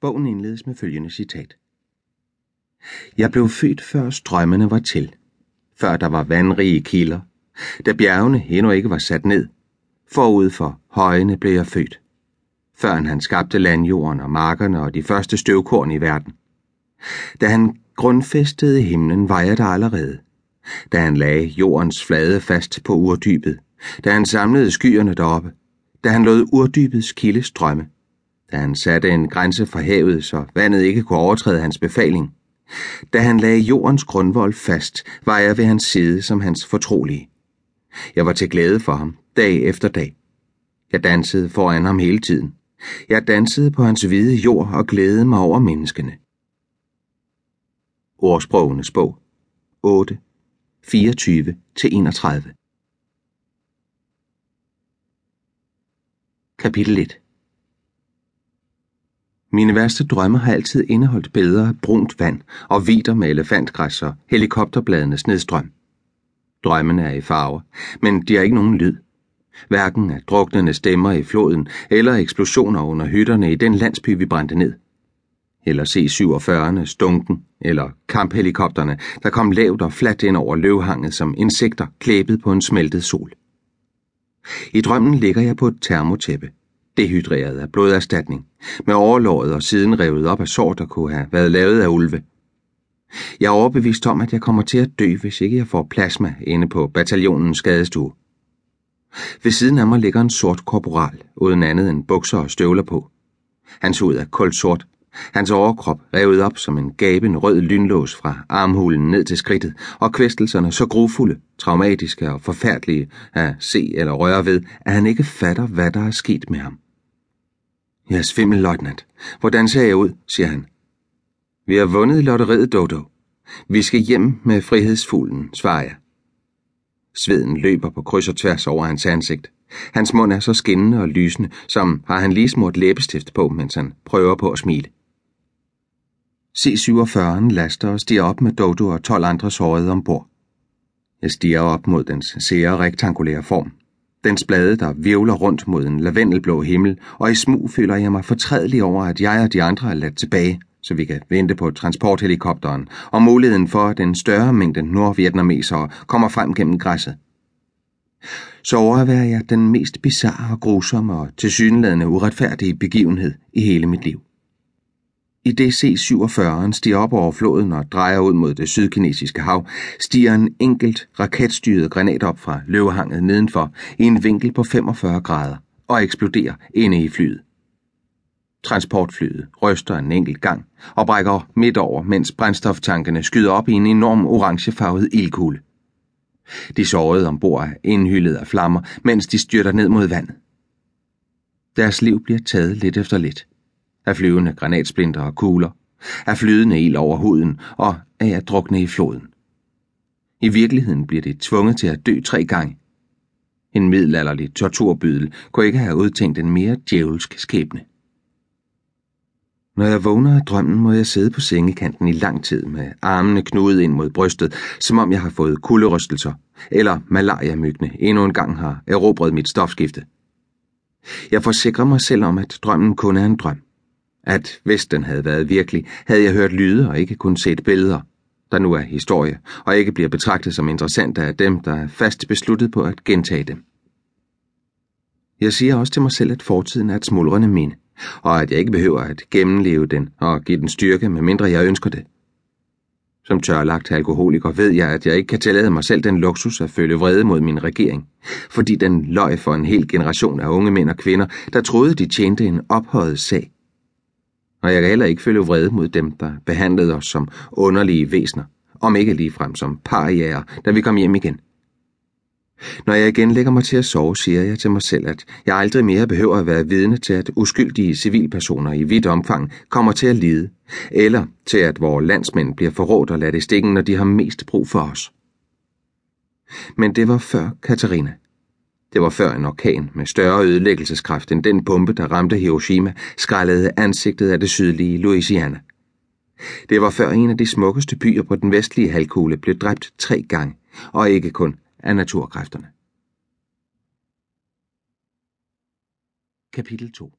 Bogen indledes med følgende citat. Jeg blev født før strømmene var til, før der var vandrige kilder, da bjergene endnu ikke var sat ned. Forud for højene blev jeg født, før han skabte landjorden og markerne og de første støvkorn i verden. Da han grundfæstede himlen, var jeg der allerede. Da han lagde jordens flade fast på urdybet, da han samlede skyerne deroppe, da han lod urdybets kilde strømme, da han satte en grænse for havet, så vandet ikke kunne overtræde hans befaling. Da han lagde jordens grundvold fast, var jeg ved hans side som hans fortrolige. Jeg var til glæde for ham, dag efter dag. Jeg dansede foran ham hele tiden. Jeg dansede på hans hvide jord og glædede mig over menneskene. Ordsprogenes bog 8, 24-31 Kapitel 1 mine værste drømme har altid indeholdt bedre brunt vand og vider med elefantgræs og helikopterbladenes nedstrøm. Drømmene er i farver, men de har ikke nogen lyd. Hverken af druknende stemmer i floden eller eksplosioner under hytterne i den landsby, vi brændte ned. Eller C-47'erne stunken, eller kamphelikopterne, der kom lavt og fladt ind over løvhanget som insekter klæbet på en smeltet sol. I drømmen ligger jeg på et termotæppe dehydreret af bloderstatning, med overlåret og siden revet op af sår, der kunne have været lavet af ulve. Jeg er overbevist om, at jeg kommer til at dø, hvis ikke jeg får plasma inde på bataljonens skadestue. Ved siden af mig ligger en sort korporal, uden andet end bukser og støvler på. Hans hud er koldt sort, hans overkrop revet op som en gaben rød lynlås fra armhulen ned til skridtet, og kvæstelserne så grufulde, traumatiske og forfærdelige at se eller røre ved, at han ikke fatter, hvad der er sket med ham. Jeg er svimmel, løjtnant. Hvordan ser jeg ud, siger han. Vi har vundet lotteriet, Dodo. Vi skal hjem med frihedsfuglen, svarer jeg. Sveden løber på kryds og tværs over hans ansigt. Hans mund er så skinnende og lysende, som har han lige smurt læbestift på, mens han prøver på at smile. C-47'en laster og stiger op med Dodo og 12 andre sårede ombord. Jeg stiger op mod dens sære rektangulære form. Dens blade, der virvler rundt mod en lavendelblå himmel, og i smug føler jeg mig fortrædelig over, at jeg og de andre er ladt tilbage, så vi kan vente på transporthelikopteren og muligheden for, at den større mængde nordvietnamesere kommer frem gennem græsset. Så overværer jeg den mest bizarre og grusomme og tilsyneladende uretfærdige begivenhed i hele mit liv. I DC-47'eren stiger op over floden og drejer ud mod det sydkinesiske hav, stiger en enkelt raketstyret granat op fra løvehanget nedenfor i en vinkel på 45 grader og eksploderer inde i flyet. Transportflyet ryster en enkelt gang og brækker midt over, mens brændstoftankene skyder op i en enorm orangefarvet ildkugle. De sårede ombord er indhyllet af flammer, mens de styrter ned mod vandet. Deres liv bliver taget lidt efter lidt af flyvende granatsplinter og kugler, af flydende ild over huden og af at drukne i floden. I virkeligheden bliver det tvunget til at dø tre gange. En middelalderlig torturbydel kunne ikke have udtænkt en mere djævelsk skæbne. Når jeg vågner af drømmen, må jeg sidde på sengekanten i lang tid med armene knudet ind mod brystet, som om jeg har fået kulderystelser, eller malariamyggene endnu en gang har erobret mit stofskifte. Jeg forsikrer mig selv om, at drømmen kun er en drøm at hvis den havde været virkelig, havde jeg hørt lyde og ikke kun set billeder, der nu er historie, og ikke bliver betragtet som interessante af dem, der er fast besluttet på at gentage dem. Jeg siger også til mig selv, at fortiden er et smuldrende minde, og at jeg ikke behøver at gennemleve den og give den styrke, medmindre jeg ønsker det. Som tørlagt alkoholiker ved jeg, at jeg ikke kan tillade mig selv den luksus at føle vrede mod min regering, fordi den løg for en hel generation af unge mænd og kvinder, der troede, de tjente en ophøjet sag og jeg kan heller ikke føle vrede mod dem, der behandlede os som underlige væsner, om ikke ligefrem som pariager, da vi kom hjem igen. Når jeg igen lægger mig til at sove, siger jeg til mig selv, at jeg aldrig mere behøver at være vidne til, at uskyldige civilpersoner i vidt omfang kommer til at lide, eller til, at vores landsmænd bliver forrådt og ladt i stikken, når de har mest brug for os. Men det var før Katarina. Det var før en orkan med større ødelæggelseskraft end den bombe, der ramte Hiroshima, skrællede ansigtet af det sydlige Louisiana. Det var før en af de smukkeste byer på den vestlige halvkugle blev dræbt tre gange, og ikke kun af naturkræfterne. Kapitel 2